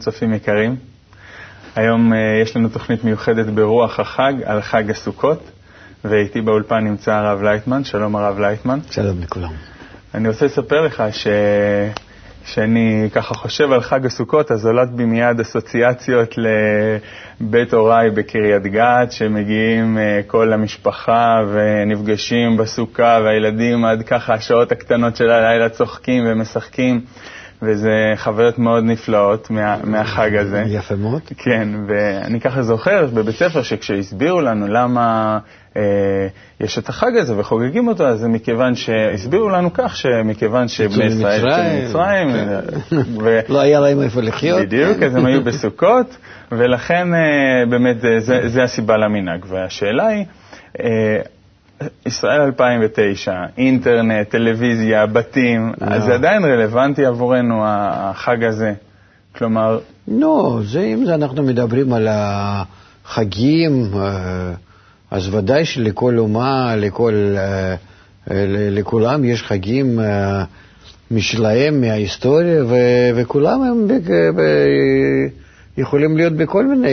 צופים יקרים. היום uh, יש לנו תוכנית מיוחדת ברוח החג, על חג הסוכות, ואיתי באולפן נמצא הרב לייטמן. שלום הרב לייטמן. שלום לכולם. אני רוצה לספר לך ש... כשאני ככה חושב על חג הסוכות, אז עולות בי מיד אסוציאציות לבית הוריי בקריית גת, שמגיעים uh, כל המשפחה ונפגשים בסוכה, והילדים עד ככה השעות הקטנות של הלילה צוחקים ומשחקים. וזה חוויות מאוד נפלאות מה, מהחג הזה. יפה מאוד. כן, ואני ככה זוכר בבית ספר שכשהסבירו לנו למה אה, יש את החג הזה וחוגגים אותו, אז זה מכיוון שהסבירו לנו כך, שמכיוון שבני ישראל יצאו ממצרים, כן. ו... לא היה להם איפה לחיות. בדיוק, אז הם היו בסוכות, ולכן אה, באמת זה, זה הסיבה למנהג. והשאלה היא, אה, ישראל 2009, אינטרנט, טלוויזיה, בתים, לא. אז זה עדיין רלוונטי עבורנו, החג הזה. כלומר... לא, זה אם זה אנחנו מדברים על החגים, אה, אז ודאי שלכל אומה, לכל, אה, לכולם יש חגים אה, משלהם, מההיסטוריה, וכולם הם יכולים להיות בכל מיני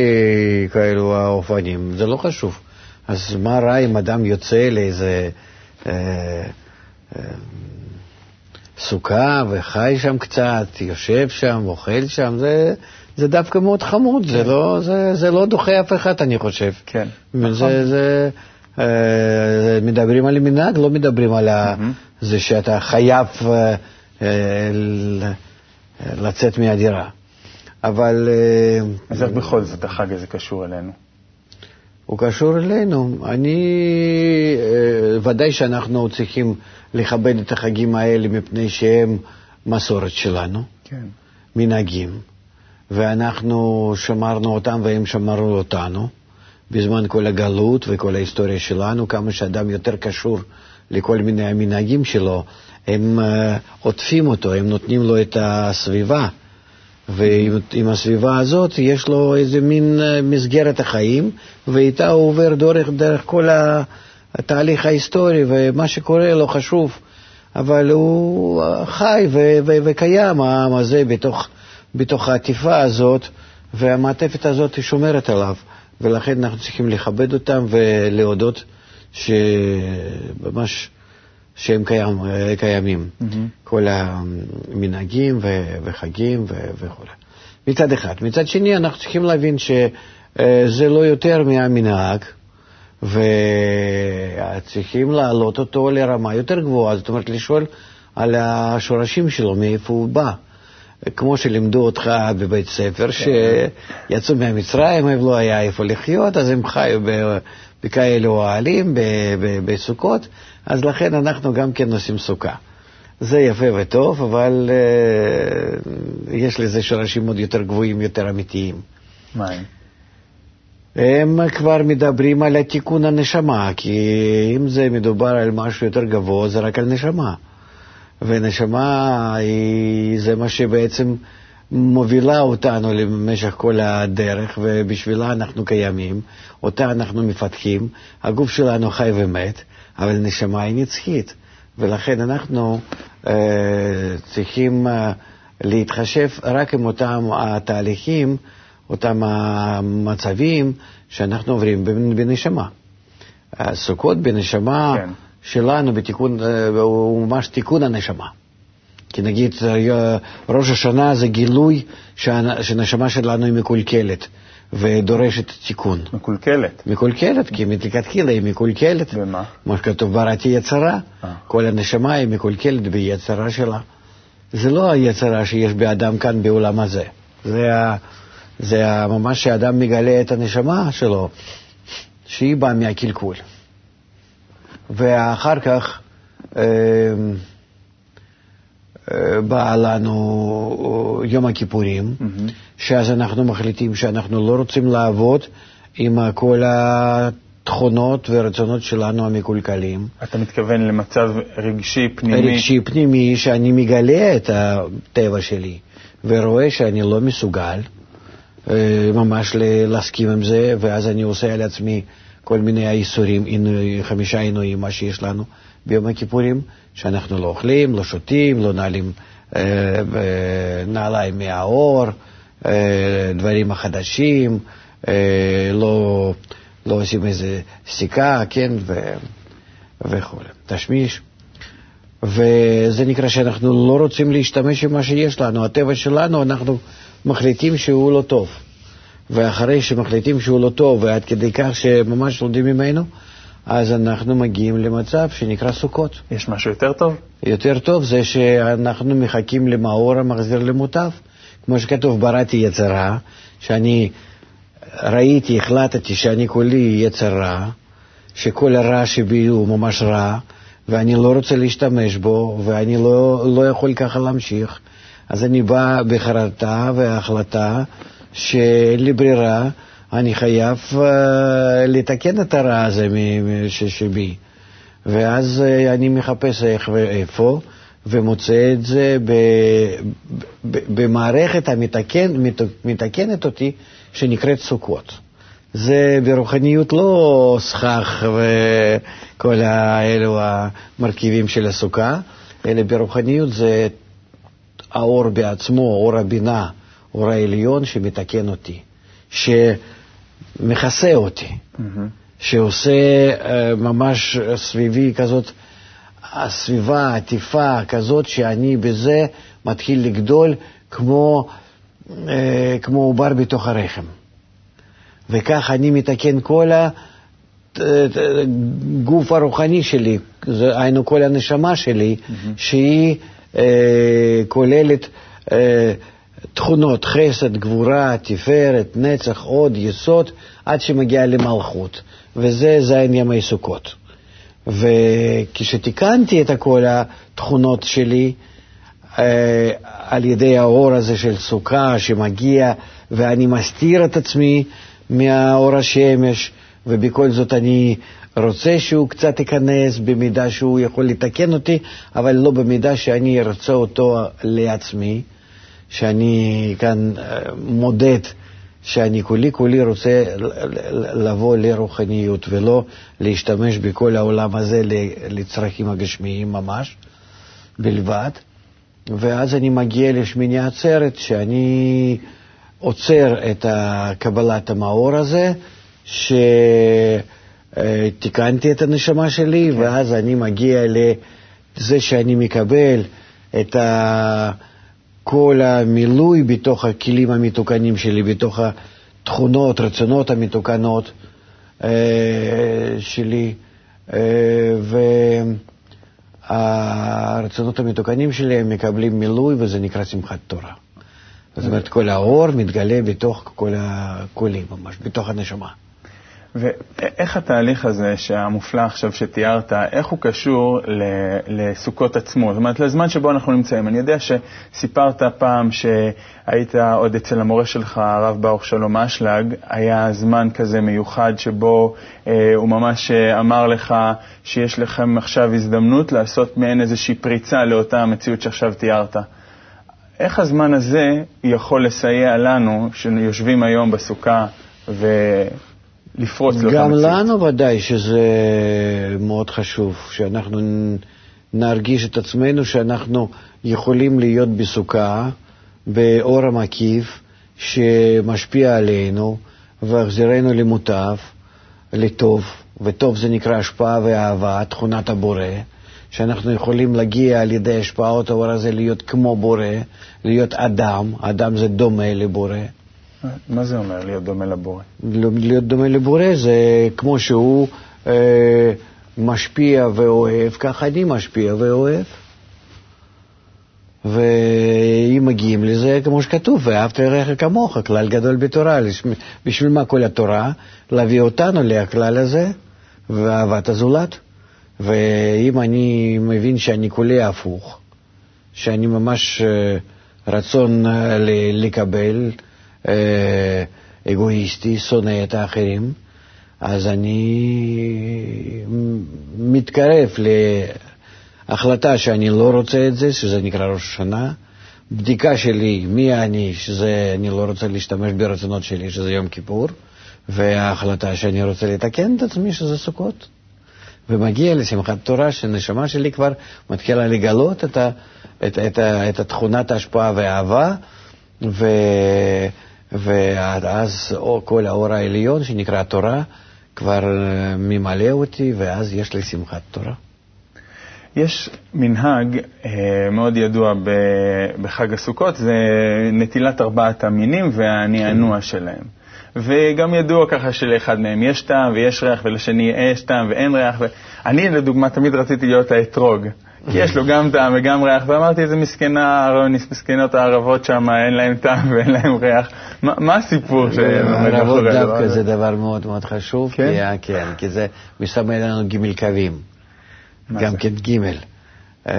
כאלו אופנים, זה לא חשוב. אז מה רע אם אדם יוצא לאיזה אה, אה, סוכה וחי שם קצת, יושב שם, אוכל שם, זה, זה דווקא מאוד חמוד, כן. זה, לא, זה, זה לא דוחה אף אחד, אני חושב. כן, נכון. זה, זה, אה, מדברים על מנהג, לא מדברים על mm-hmm. זה שאתה חייב אה, אה, לצאת מהדירה. אבל... אה, אז איך בכל זאת החג הזה קשור אלינו? הוא קשור אלינו. אני, אה, ודאי שאנחנו צריכים לכבד את החגים האלה מפני שהם מסורת שלנו, כן. מנהגים, ואנחנו שמרנו אותם והם שמרו אותנו בזמן כל הגלות וכל ההיסטוריה שלנו, כמה שאדם יותר קשור לכל מיני המנהגים שלו, הם uh, עוטפים אותו, הם נותנים לו את הסביבה. ועם הסביבה הזאת יש לו איזה מין אה, מסגרת החיים, ואיתה הוא עובר דרך, דרך כל התהליך ההיסטורי, ומה שקורה לו חשוב, אבל הוא חי ו- ו- וקיים, העם הזה, בתוך, בתוך העטיפה הזאת, והמעטפת הזאת שומרת עליו, ולכן אנחנו צריכים לכבד אותם ולהודות שממש... שהם קיים, קיימים, mm-hmm. כל המנהגים וחגים וכו'. מצד אחד. מצד שני, אנחנו צריכים להבין שזה לא יותר מהמנהג, וצריכים להעלות אותו לרמה יותר גבוהה, זאת אומרת, לשאול על השורשים שלו, מאיפה הוא בא. כמו שלימדו אותך בבית ספר, כן. שיצאו מהמצרים, הם לא היה איפה לחיות, אז הם חיו בכאלו אוהלים, בסוכות, אז לכן אנחנו גם כן עושים סוכה. זה יפה וטוב, אבל uh, יש לזה שורשים עוד יותר גבוהים, יותר אמיתיים. מה הם? הם כבר מדברים על התיקון הנשמה, כי אם זה מדובר על משהו יותר גבוה, זה רק על נשמה. ונשמה היא, זה מה שבעצם מובילה אותנו למשך כל הדרך, ובשבילה אנחנו קיימים, אותה אנחנו מפתחים, הגוף שלנו חי ומת, אבל נשמה היא נצחית, ולכן אנחנו אה, צריכים אה, להתחשב רק עם אותם התהליכים, אותם המצבים שאנחנו עוברים בנשמה. הסוכות בנשמה כן. שלנו בתיקון, אה, הוא ממש תיקון הנשמה. כי נגיד אה, ראש השנה זה גילוי שהנשמה שלנו היא מקולקלת. ודורשת תיקון. מקולקלת. מקולקלת, כי מלכתחילה היא מקולקלת. ומה? כמו שכתוב, בראתי יצרה. אה. כל הנשמה היא מקולקלת ביצרה שלה. זה לא היצרה שיש באדם כאן בעולם הזה. זה, זה ממש שהאדם מגלה את הנשמה שלו, שהיא באה מהקלקול. ואחר כך אה, בא לנו יום הכיפורים, mm-hmm. שאז אנחנו מחליטים שאנחנו לא רוצים לעבוד עם כל התכונות והרצונות שלנו המקולקלים. אתה מתכוון למצב רגשי פנימי? רגשי פנימי, שאני מגלה את הטבע שלי ורואה שאני לא מסוגל אה, ממש להסכים עם זה, ואז אני עושה על עצמי כל מיני איסורים, חמישה עינויים, מה שיש לנו ביום הכיפורים, שאנחנו לא אוכלים, לא שותים, לא נעלים אה, נעליים מהאור, אה, דברים החדשים, אה, לא, לא עושים איזה סיכה, כן, ו, וכו', תשמיש. וזה נקרא שאנחנו לא רוצים להשתמש עם מה שיש לנו. הטבע שלנו, אנחנו מחליטים שהוא לא טוב. ואחרי שמחליטים שהוא לא טוב, ועד כדי כך שממש לומדים ממנו, אז אנחנו מגיעים למצב שנקרא סוכות. יש משהו יותר טוב? יותר טוב זה שאנחנו מחכים למאור המחזיר למוטב. כמו שכתוב, בראתי יצרה, שאני ראיתי, החלטתי שאני כולי יצר רע, שכל הרע שבי הוא ממש רע, ואני לא רוצה להשתמש בו, ואני לא, לא יכול ככה להמשיך. אז אני בא בחרטה והחלטה שאין לי ברירה, אני חייב uh, לתקן את הרע הזה שבי. ואז uh, אני מחפש איך ואיפה, ומוצא את זה במערכת המתקנת המתקן, אותי, שנקראת סוכות. זה ברוחניות לא סכך וכל האלו המרכיבים של הסוכה, אלא ברוחניות זה האור בעצמו, אור הבינה, אור העליון שמתקן אותי, שמכסה אותי, mm-hmm. שעושה uh, ממש סביבי כזאת, הסביבה עטיפה כזאת שאני בזה מתחיל לגדול כמו, uh, כמו עובר בתוך הרחם. וכך אני מתקן כל הגוף הרוחני שלי, היינו כל הנשמה שלי, mm-hmm. שהיא uh, כוללת uh, תכונות חסד, גבורה, תפארת, נצח, עוד, יסוד, עד שמגיעה למלכות, וזה זין ימי סוכות. וכשתיקנתי את כל התכונות שלי, אה, על ידי האור הזה של סוכה שמגיע, ואני מסתיר את עצמי מהאור השמש, ובכל זאת אני רוצה שהוא קצת ייכנס במידה שהוא יכול לתקן אותי, אבל לא במידה שאני ארצה אותו לעצמי. שאני כאן אה, מודד שאני כולי כולי רוצה לבוא לרוחניות ולא להשתמש בכל העולם הזה לצרכים הגשמיים ממש בלבד. ואז אני מגיע לשמיני עצרת, שאני עוצר את קבלת המאור הזה, שתיקנתי את הנשמה שלי, כן. ואז אני מגיע לזה שאני מקבל את ה... כל המילוי בתוך הכלים המתוקנים שלי, בתוך התכונות, רצונות המתוקנות אה, שלי, אה, והרצונות המתוקנים שלי הם מקבלים מילוי וזה נקרא שמחת תורה. זאת אומרת, כל האור מתגלה בתוך כל הכלים, ממש, בתוך הנשמה. ואיך התהליך הזה, המופלא עכשיו שתיארת, איך הוא קשור לסוכות עצמו? זאת אומרת, לזמן שבו אנחנו נמצאים. אני יודע שסיפרת פעם שהיית עוד אצל המורה שלך, הרב ברוך שלום אשלג, היה זמן כזה מיוחד שבו אה, הוא ממש אה, אמר לך שיש לכם עכשיו הזדמנות לעשות מעין איזושהי פריצה לאותה המציאות שעכשיו תיארת. איך הזמן הזה יכול לסייע לנו, שיושבים היום בסוכה, ו... לפרוץ לאותה מציאות. גם לנו ודאי שזה מאוד חשוב, שאנחנו נרגיש את עצמנו שאנחנו יכולים להיות בסוכה, באור המקיף, שמשפיע עלינו, והחזירנו למוטב, לטוב, וטוב זה נקרא השפעה ואהבה, תכונת הבורא, שאנחנו יכולים להגיע על ידי השפעות האור הזה להיות כמו בורא, להיות אדם, אדם זה דומה לבורא. מה זה אומר להיות דומה לבורא? להיות דומה לבורא זה כמו שהוא אה, משפיע ואוהב, ככה אני משפיע ואוהב. ואם מגיעים לזה, כמו שכתוב, ואהבת לרעך כמוך, כלל גדול בתורה. בשביל מה כל התורה? להביא אותנו לכלל הזה, ואהבת הזולת. ואם אני מבין שאני כולי הפוך, שאני ממש אה, רצון אה, לקבל, אגואיסטי, שונא את האחרים, אז אני מתקרב להחלטה שאני לא רוצה את זה, שזה נקרא ראש השנה. בדיקה שלי מי אני, שזה אני לא רוצה להשתמש ברצונות שלי, שזה יום כיפור, וההחלטה שאני רוצה לתקן את עצמי, שזה סוכות. ומגיע לשמחת תורה שהנשמה שלי כבר מתחילה לגלות את, ה, את, את, את, את תכונת ההשפעה והאהבה, ו... ואז כל האור העליון, שנקרא תורה, כבר ממלא אותי, ואז יש לי שמחת תורה. יש מנהג אה, מאוד ידוע בחג הסוכות, זה נטילת ארבעת המינים והנענוע כן. שלהם. וגם ידוע ככה שלאחד מהם יש טעם ויש ריח ולשני יש טעם ואין ריח. ו... אני לדוגמה תמיד רציתי להיות האתרוג, כי יש לו גם טעם וגם ריח, ואמרתי איזה מסכנה מסכנות הערבות שם, אין להם טעם ואין להם ריח. מה, מה הסיפור שעומד מאחורי הדבר דווקא זה דבר מאוד מאוד חשוב, כן? כי, כן, כי זה מסמל לנו גימל קווים, גם כן גימל. אה,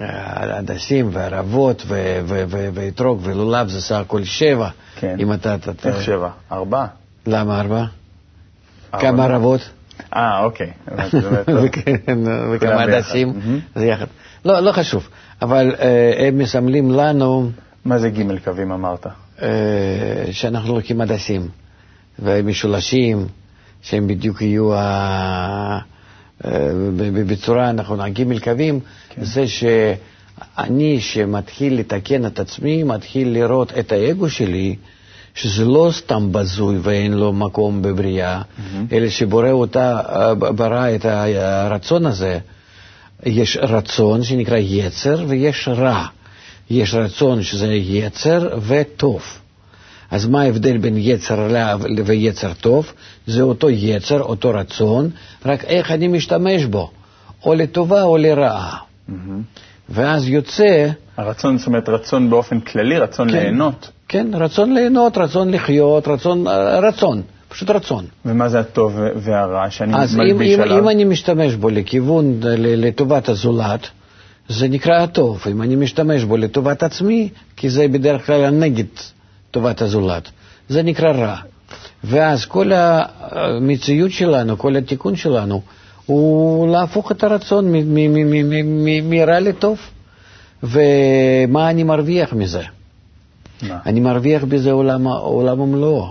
והדסים והערבות ואתרוג ולולב זה סך הכל שבע. כן. אם אתה... איך שבע? ארבע. למה ארבע? כמה ערבות? אה, אוקיי. וכמה הדסים, זה יחד. לא, לא חשוב, אבל אה, הם מסמלים לנו... מה זה ג' קווים אמרת? אה, שאנחנו לוקחים הדסים, ומשולשים, שהם בדיוק יהיו בצורה נכונה. ג' קווים כן. זה שאני, שמתחיל לתקן את עצמי, מתחיל לראות את האגו שלי, שזה לא סתם בזוי ואין לו מקום בבריאה, mm-hmm. אלא שבורא אותה, ברא את הרצון הזה. יש רצון שנקרא יצר ויש רע. יש רצון שזה יצר וטוב. אז מה ההבדל בין יצר רע ויצר טוב? זה אותו יצר, אותו רצון, רק איך אני משתמש בו, או לטובה או לרעה. Mm-hmm. ואז יוצא... הרצון, זאת אומרת, רצון באופן כללי, רצון כן, ליהנות. כן, רצון ליהנות, רצון לחיות, רצון, רצון, פשוט רצון. ומה זה הטוב והרע שאני מלביש אם, עליו? אז אם אני משתמש בו לכיוון, לטובת הזולת, זה נקרא הטוב. אם אני משתמש בו לטובת עצמי, כי זה בדרך כלל נגד טובת הזולת, זה נקרא רע. ואז כל המציאות שלנו, כל התיקון שלנו, הוא להפוך את הרצון מרע לטוב. ומה אני מרוויח מזה? מה? אני מרוויח בזה עולם, עולם ומלואו.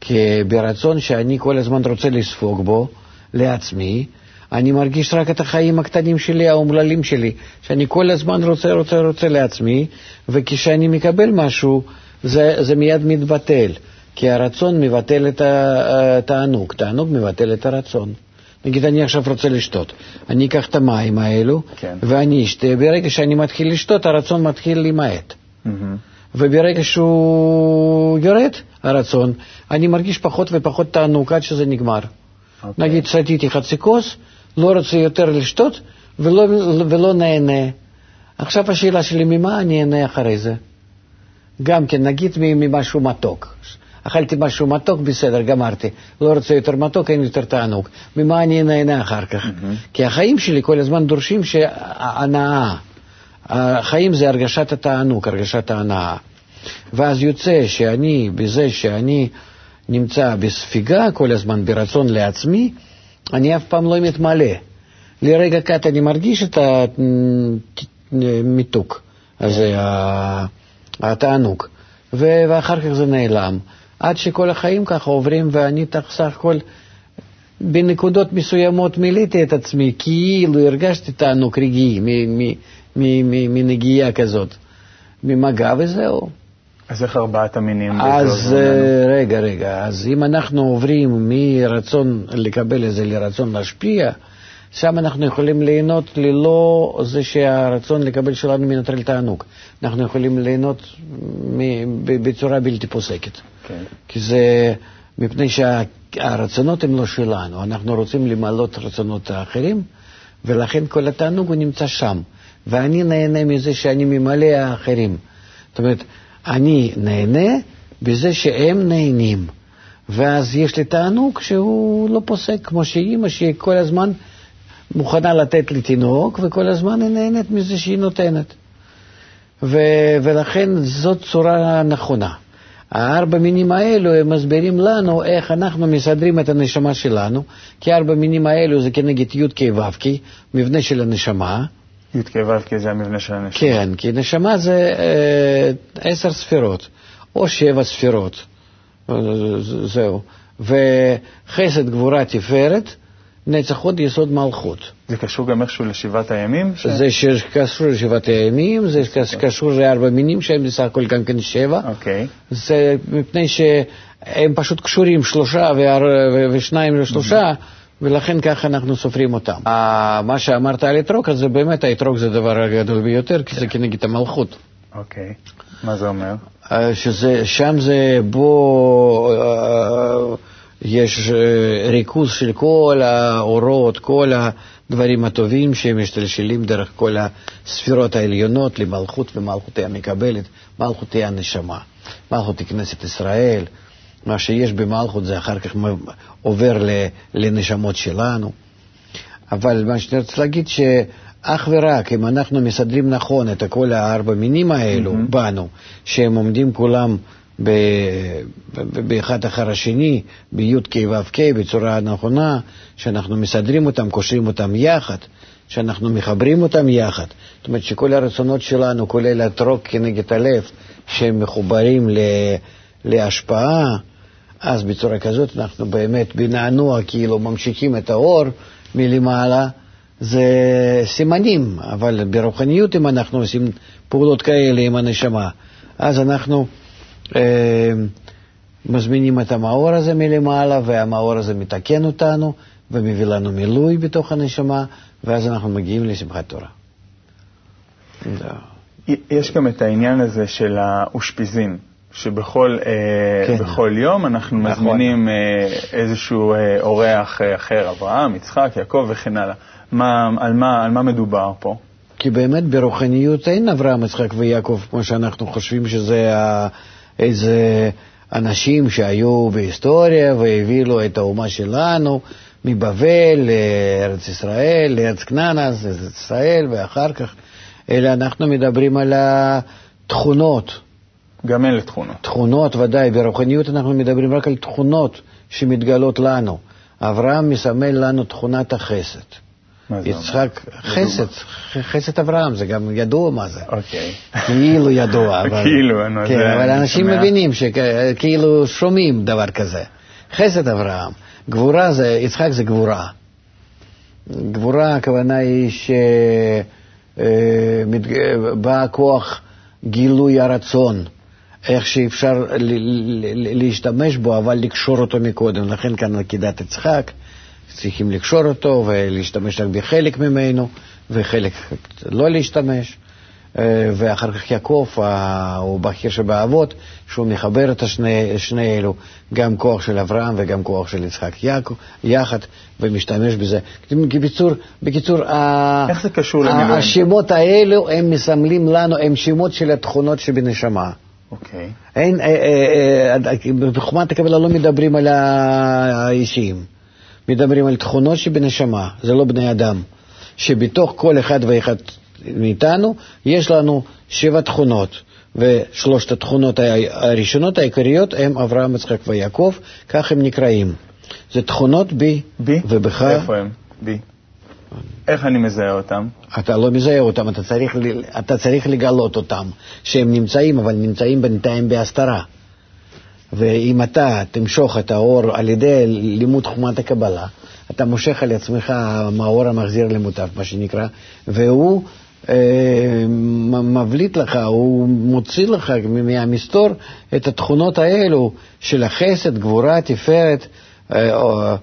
כי ברצון שאני כל הזמן רוצה לספוג בו לעצמי, אני מרגיש רק את החיים הקטנים שלי, האומללים שלי, שאני כל הזמן רוצה, רוצה, רוצה לעצמי, וכשאני מקבל משהו, זה, זה מיד מתבטל. כי הרצון מבטל את התענוג, תענוג מבטל את הרצון. נגיד אני עכשיו רוצה לשתות, אני אקח את המים האלו כן. ואני אשתה, ברגע שאני מתחיל לשתות הרצון מתחיל להימעט. Mm-hmm. וברגע שהוא יורד, הרצון, אני מרגיש פחות ופחות תענוג עד שזה נגמר. Okay. אוקיי. נגיד שתיתי חצי כוס, לא רוצה יותר לשתות ולא, ולא נהנה. עכשיו השאלה שלי, ממה אני אהנה אחרי זה? גם כן, נגיד ממשהו מתוק. אכלתי משהו מתוק, בסדר, גמרתי. לא רוצה יותר מתוק, אין יותר תענוג. ממה אני נהנה אחר כך? Mm-hmm. כי החיים שלי כל הזמן דורשים שהנאה. החיים זה הרגשת התענוג, הרגשת ההנאה. ואז יוצא שאני, בזה שאני נמצא בספיגה כל הזמן, ברצון לעצמי, אני אף פעם לא מתמלא. לרגע קט אני מרגיש את המיתוק הזה, התענוג, ואחר כך זה נעלם. עד שכל החיים ככה עוברים, ואני סך הכל בנקודות מסוימות מילאתי את עצמי, כאילו הרגשתי תענוג רגעי מנגיעה כזאת, ממגע וזהו. אז איך ארבעת המינים? אז אה, רגע, רגע, אז אם אנחנו עוברים מרצון לקבל את זה לרצון להשפיע, שם אנחנו יכולים ליהנות ללא זה שהרצון לקבל שלנו מנטרל תענוג. אנחנו יכולים ליהנות בצורה בלתי פוסקת. כן. כי זה מפני שהרצונות הם לא שלנו, אנחנו רוצים למלא רצונות האחרים, ולכן כל התענוג הוא נמצא שם. ואני נהנה מזה שאני ממלא האחרים. זאת אומרת, אני נהנה בזה שהם נהנים. ואז יש לי תענוג שהוא לא פוסק, כמו שאימא שכל הזמן מוכנה לתת לי תינוק, וכל הזמן היא נהנית מזה שהיא נותנת. ו- ולכן זאת צורה נכונה. הארבע מינים האלו הם מסבירים לנו איך אנחנו מסדרים את הנשמה שלנו, כי ארבע מינים האלו זה כנגד י"ק ו"ק, מבנה של הנשמה. י"ק ו"ק זה המבנה של הנשמה. כן, כי נשמה זה אה, עשר ספירות, או שבע ספירות, זהו. וחסד, גבורה, תפארת, נצח הוד יסוד מלכות. זה קשור גם איכשהו לשבעת הימים? ש... זה שקשור לשבעת הימים, זה קשור לארבע מינים שהם בסך הכל גם כן שבע. אוקיי. זה מפני שהם פשוט קשורים שלושה והר... ושניים ושלושה. ולכן ככה אנחנו סופרים אותם. מה שאמרת על אתרוג, אז זה באמת, האתרוג זה הדבר הגדול ביותר, כי זה כנגד המלכות. אוקיי, מה זה אומר? שזה, שם זה בו, יש ריכוז של כל האורות, כל הדברים הטובים שהם משתלשלים דרך כל הספירות העליונות למלכות, ומלכות היא המקבלת, מלכות היא הנשמה, מלכות היא כנסת ישראל. מה שיש במלכות זה אחר כך עובר לנשמות שלנו. אבל מה שאני רוצה להגיד, שאך ורק אם אנחנו מסדרים נכון את כל הארבע מינים האלו mm-hmm. בנו, שהם עומדים כולם באחד אחר השני, בי"ק ו"ק, בצורה נכונה, שאנחנו מסדרים אותם, קושרים אותם יחד, שאנחנו מחברים אותם יחד. זאת אומרת שכל הרצונות שלנו, כולל הטרוק כנגד הלב, שהם מחוברים להשפעה, אז בצורה כזאת אנחנו באמת בנענוע כאילו ממשיכים את האור מלמעלה, זה סימנים, אבל ברוחניות אם אנחנו עושים פעולות כאלה עם הנשמה, אז אנחנו מזמינים את המאור הזה מלמעלה, והמאור הזה מתקן אותנו ומביא לנו מילוי בתוך הנשמה, ואז אנחנו מגיעים לשמחת תורה. יש גם את העניין הזה של האושפיזין. שבכל אה, כן. בכל יום אנחנו נכון. מזמינים אה, איזשהו אה, אורח אחר, אברהם, יצחק, יעקב וכן הלאה. מה, על, מה, על מה מדובר פה? כי באמת ברוחניות אין אברהם, יצחק ויעקב כמו שאנחנו חושבים שזה איזה אנשים שהיו בהיסטוריה והביאו את האומה שלנו מבבל לארץ ישראל, לארץ כנען, אז ארץ ישראל ואחר כך, אלא אנחנו מדברים על התכונות. גם אלה תכונות. תכונות, ודאי. ברוחניות אנחנו מדברים רק על תכונות שמתגלות לנו. אברהם מסמל לנו תכונת החסד. יצחק, חסד, חסד אברהם, זה גם ידוע מה זה. אוקיי. כאילו ידוע. אבל, כאילו, נו, כן, זה... אבל אנשים מבינים שכאילו שומעים דבר כזה. חסד אברהם. גבורה זה, יצחק זה גבורה. גבורה, הכוונה היא שבא אה, כוח גילוי הרצון. איך שאפשר להשתמש בו, אבל לקשור אותו מקודם. לכן כאן עקידת יצחק, צריכים לקשור אותו ולהשתמש רק בחלק ממנו, וחלק לא להשתמש. אה, ואחר כך יעקב, הוא בכיר שבאבות, שהוא מחבר את השני, שני אלו, גם כוח של אברהם וגם כוח של יצחק יעקב, יחד, ומשתמש בזה. בקיצור, בקיצור איך זה קשור למילואים? השמות האלו הם מסמלים לנו, הם שמות של התכונות שבנשמה. אוקיי. אין, אה, אה, בחוכמת הקבלה לא מדברים על האישיים, מדברים על תכונות שבנשמה, זה לא בני אדם, שבתוך כל אחד ואחד מאיתנו יש לנו שבע תכונות, ושלושת התכונות הראשונות העיקריות הם אברהם, יצחק ויעקב, כך הם נקראים. זה תכונות בי, בי? ובך. איפה הם? בי. איך אני מזהה אותם? אתה לא מזהה אותם, אתה צריך, אתה צריך לגלות אותם, שהם נמצאים, אבל נמצאים בינתיים בהסתרה. ואם אתה תמשוך את האור על ידי לימוד חומת הקבלה, אתה מושך על עצמך מהאור המחזיר למוטב, מה שנקרא, והוא אה, מבליט לך, הוא מוציא לך מהמסתור את התכונות האלו של החסד, גבורה, תפארת, אה,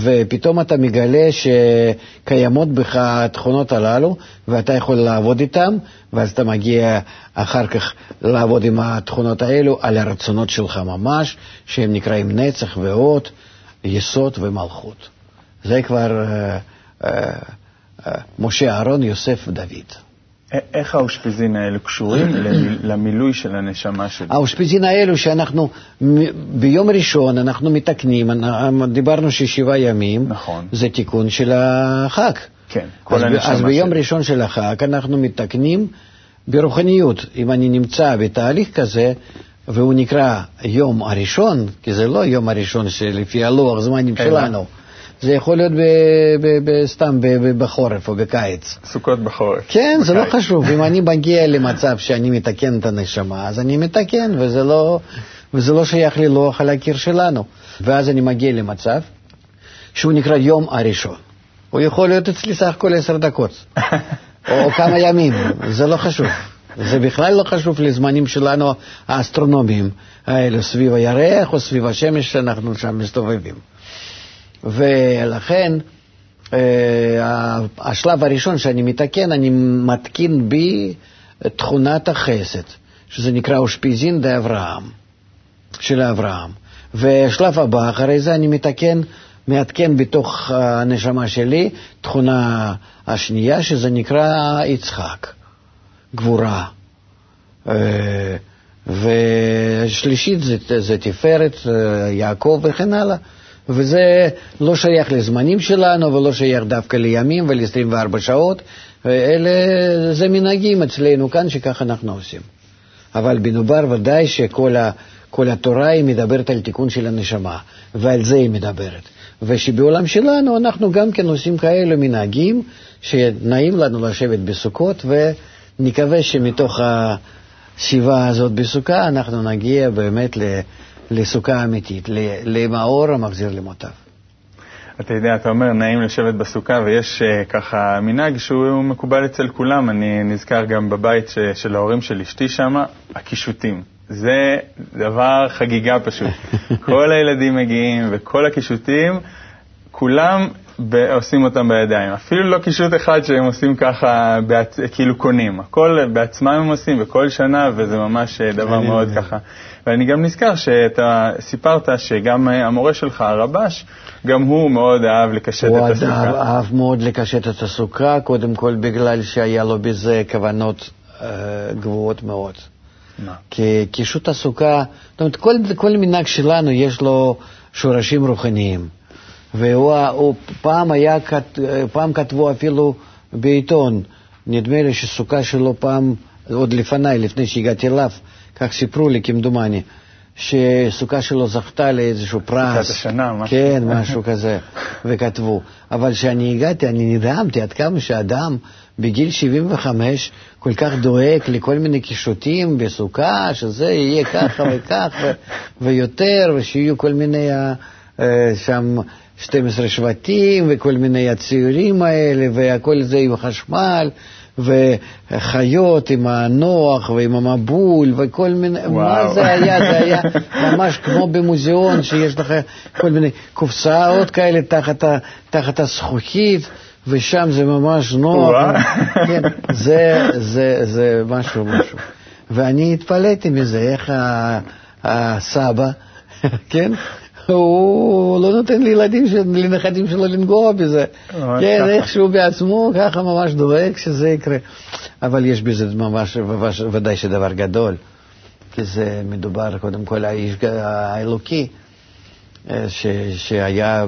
ופתאום אתה מגלה שקיימות בך התכונות הללו, ואתה יכול לעבוד איתן, ואז אתה מגיע אחר כך לעבוד עם התכונות האלו על הרצונות שלך ממש, שהם נקראים נצח ואות, יסוד ומלכות. זה כבר uh, uh, uh, משה, אהרון, יוסף ודוד. איך האושפיזין האלו קשורים למילוי של הנשמה שלי? האושפיזין האלו שאנחנו, ביום ראשון אנחנו מתקנים, דיברנו ששבעה ימים, נכון. זה תיקון של החג. כן, כל אז, הנשמה אז ביום שלי. ראשון של החג אנחנו מתקנים ברוחניות. אם אני נמצא בתהליך כזה, והוא נקרא יום הראשון, כי זה לא יום הראשון שלפי הלוח זמנים שלנו. זה יכול להיות סתם בחורף או בקיץ. סוכות בחורף. כן, זה לא חשוב. אם אני מגיע למצב שאני מתקן את הנשמה, אז אני מתקן, וזה לא, וזה לא שייך ללוח על הקיר שלנו. ואז אני מגיע למצב שהוא נקרא יום הראשון. הוא יכול להיות אצלי סך הכל עשר דקות, או כמה ימים, זה לא חשוב. זה בכלל לא חשוב לזמנים שלנו האסטרונומיים האלה, סביב הירח או סביב השמש שאנחנו שם מסתובבים. ולכן, אה, השלב הראשון שאני מתקן, אני מתקין בי תכונת החסד, שזה נקרא אושפיזין דה אברהם, של אברהם. ושלב הבא, אחרי זה אני מתקן, מעדכן בתוך הנשמה שלי תכונה השנייה, שזה נקרא יצחק, גבורה. אה, ושלישית זה, זה תפארת, אה, יעקב וכן הלאה. וזה לא שייך לזמנים שלנו ולא שייך דווקא לימים ול-24 שעות, אלה, זה מנהגים אצלנו כאן שככה אנחנו עושים. אבל בנובר ודאי שכל ה, כל התורה היא מדברת על תיקון של הנשמה, ועל זה היא מדברת. ושבעולם שלנו אנחנו גם כן עושים כאלה מנהגים שנעים לנו לשבת בסוכות, ונקווה שמתוך השיבה הזאת בסוכה אנחנו נגיע באמת לסוכה אמיתית, למאור המחזיר למוטב. אתה יודע, אתה אומר, נעים לשבת בסוכה, ויש uh, ככה מנהג שהוא מקובל אצל כולם. אני נזכר גם בבית ש, של ההורים של אשתי שם, הקישוטים. זה דבר חגיגה פשוט. כל הילדים מגיעים וכל הקישוטים, כולם עושים אותם בידיים. אפילו לא קישוט אחד שהם עושים ככה, בעצ... כאילו קונים. הכל בעצמם הם עושים בכל שנה, וזה ממש אה, דבר מאוד ככה. ואני גם נזכר שאתה סיפרת שגם המורה שלך, הרבש, גם הוא מאוד אהב לקשט את הסוכה. הוא אהב מאוד לקשט את הסוכה, קודם כל בגלל שהיה לו בזה כוונות אה, גבוהות מאוד. מה? כי קישוט הסוכה, זאת אומרת, כל, כל מנהג שלנו יש לו שורשים רוחניים. והוא הוא, פעם, היה, פעם כתבו אפילו בעיתון, נדמה לי שסוכה שלו פעם, עוד לפניי, לפני שהגעתי אליו, כך סיפרו לי כמדומני, שסוכה שלו זכתה לאיזשהו פרס. סוכת השנה, משהו. כן, משהו כזה, וכתבו. אבל כשאני הגעתי, אני נדהמתי עד כמה שאדם בגיל 75 כל כך דואג לכל מיני קישוטים בסוכה, שזה יהיה ככה וכך ויותר, ושיהיו כל מיני uh, שם 12 שבטים וכל מיני הציורים האלה, והכל זה עם חשמל. וחיות עם הנוח ועם המבול וכל מיני, וואו. מה זה היה? זה היה ממש כמו במוזיאון שיש לך כל מיני קופסאות כאלה תחת, תחת הזכוכית. ושם זה ממש נוח, כן, זה, זה, זה משהו, משהו. ואני התפלאתי מזה, איך הסבא, כן, הוא לא נותן לילדים, לנכדים שלו לנגוע בזה. כן, איכשהו בעצמו, ככה ממש דואג שזה יקרה. אבל יש בזה ממש, ודאי שדבר גדול, כי זה מדובר קודם כל האיש האלוקי, אה, שהיה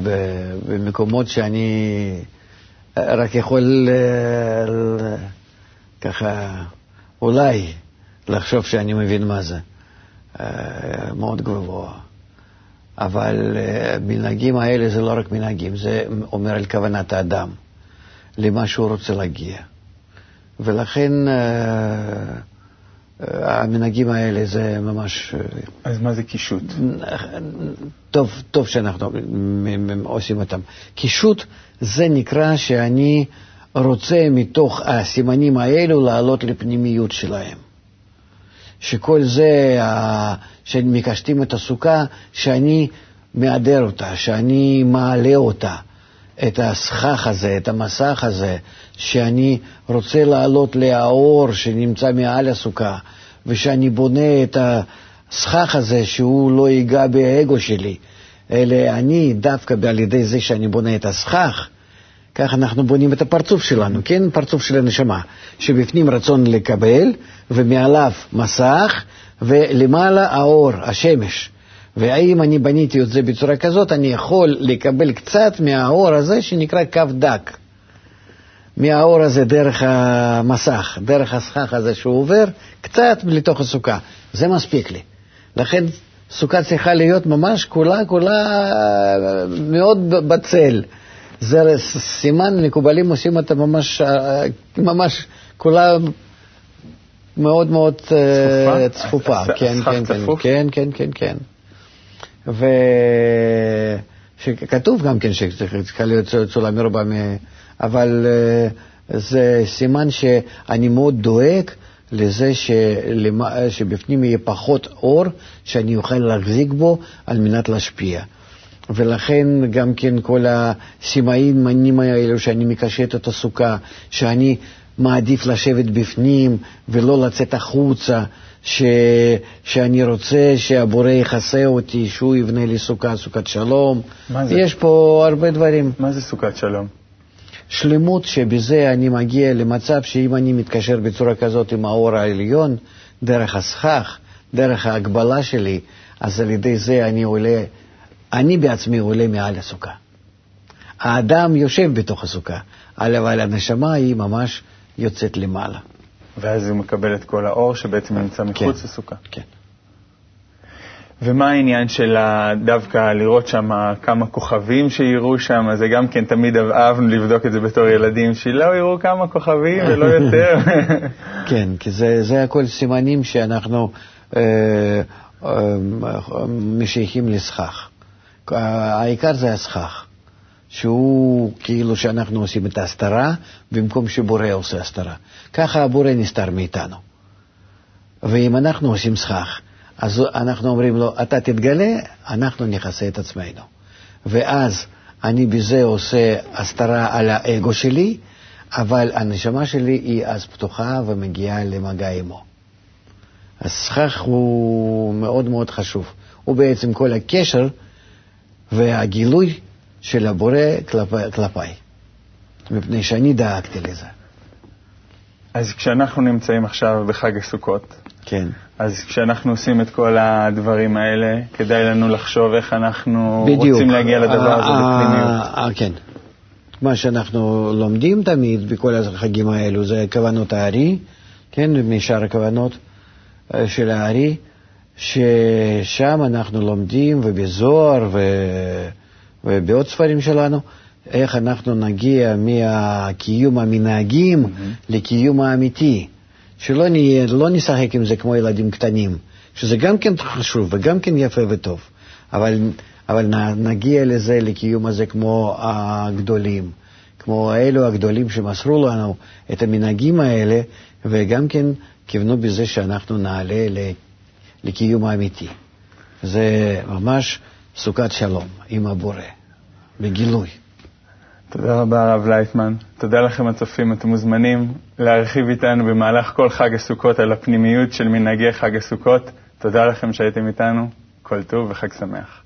במקומות שאני רק יכול אה, ככה אולי לחשוב שאני מבין מה זה. אה, מאוד גבוה. אבל המנהגים אה, האלה זה לא רק מנהגים, זה אומר על כוונת האדם, למה שהוא רוצה להגיע. ולכן המנהגים האלה זה ממש... אז מה זה קישוט? טוב, טוב שאנחנו עושים אותם. קישוט זה נקרא שאני רוצה מתוך הסימנים האלו לעלות לפנימיות שלהם. שכל זה, שמקשטים את הסוכה, שאני מהדר אותה, שאני מעלה אותה, את הסכך הזה, את המסך הזה, שאני רוצה לעלות לאור שנמצא מעל הסוכה, ושאני בונה את הסכך הזה שהוא לא ייגע באגו שלי, אלא אני דווקא על ידי זה שאני בונה את הסכך, כך אנחנו בונים את הפרצוף שלנו, כן? פרצוף של הנשמה, שבפנים רצון לקבל, ומעליו מסך, ולמעלה האור, השמש. והאם אני בניתי את זה בצורה כזאת, אני יכול לקבל קצת מהאור הזה שנקרא קו דק. מהאור הזה דרך המסך, דרך הסכך הזה שהוא עובר, קצת לתוך הסוכה. זה מספיק לי. לכן סוכה צריכה להיות ממש כולה, כולה מאוד בצל. זה סימן, מקובלים עושים אותה ממש, ממש כולה מאוד מאוד אה, צפופה. כן, כן, כן, כן, כן, כן, כן. שכתוב גם כן שצריכה להיות צולה מרובה, אבל אה, זה סימן שאני מאוד דואג לזה שלמה, שבפנים יהיה פחות אור, שאני אוכל להחזיק בו על מנת להשפיע. ולכן גם כן כל הסימאים האלו שאני מקשט את הסוכה, שאני מעדיף לשבת בפנים ולא לצאת החוצה, ש... שאני רוצה שהבורא יכסה אותי, שהוא יבנה לי סוכה, סוכת שלום. מה זה? יש פה הרבה דברים. מה זה סוכת שלום? שלמות שבזה אני מגיע למצב שאם אני מתקשר בצורה כזאת עם האור העליון, דרך הסכך, דרך ההגבלה שלי, אז על ידי זה אני עולה, אני בעצמי עולה מעל הסוכה. האדם יושב בתוך הסוכה, אבל הנשמה היא ממש יוצאת למעלה. ואז הוא מקבל את כל האור שבעצם נמצא מחוץ כן, לסוכה. כן. ומה העניין של דווקא לראות שם כמה כוכבים שיראו שם? זה גם כן תמיד אהבנו לבדוק את זה בתור ילדים, שלא יראו כמה כוכבים ולא יותר. כן, כי זה, זה הכל סימנים שאנחנו אה, אה, משייכים לסכך. העיקר זה הסכך, שהוא כאילו שאנחנו עושים את ההסתרה במקום שבורא עושה הסתרה. ככה הבורא נסתר מאיתנו. ואם אנחנו עושים סכך, אז אנחנו אומרים לו, אתה תתגלה, אנחנו נכסה את עצמנו. ואז אני בזה עושה הסתרה על האגו שלי, אבל הנשמה שלי היא אז פתוחה ומגיעה למגע עמו. הסכך הוא מאוד מאוד חשוב. הוא בעצם כל הקשר והגילוי של הבורא כלפי, כלפיי, מפני שאני דאגתי לזה. אז כשאנחנו נמצאים עכשיו בחג הסוכות, כן. אז כשאנחנו עושים את כל הדברים האלה, כדאי לנו לחשוב איך אנחנו בדיוק. רוצים להגיע לדבר הזה בפנימיות. כן. מה שאנחנו לומדים תמיד בכל החגים האלו זה כוונות הארי, כן, משאר הכוונות אה, של הארי, ששם אנחנו לומדים, ובזוהר ו... ובעוד ספרים שלנו, איך אנחנו נגיע מהקיום המנהגים mm-hmm. לקיום האמיתי. שלא נהיה, לא נשחק עם זה כמו ילדים קטנים, שזה גם כן חשוב וגם כן יפה וטוב, אבל, אבל נגיע לזה, לקיום הזה כמו הגדולים, כמו אלו הגדולים שמסרו לנו את המנהגים האלה, וגם כן כיוונו בזה שאנחנו נעלה לקיום האמיתי. זה ממש סוכת שלום עם הבורא, בגילוי. תודה רבה, הרב לייטמן. תודה לכם, הצופים. אתם מוזמנים להרחיב איתנו במהלך כל חג הסוכות על הפנימיות של מנהגי חג הסוכות. תודה לכם שהייתם איתנו. כל טוב וחג שמח.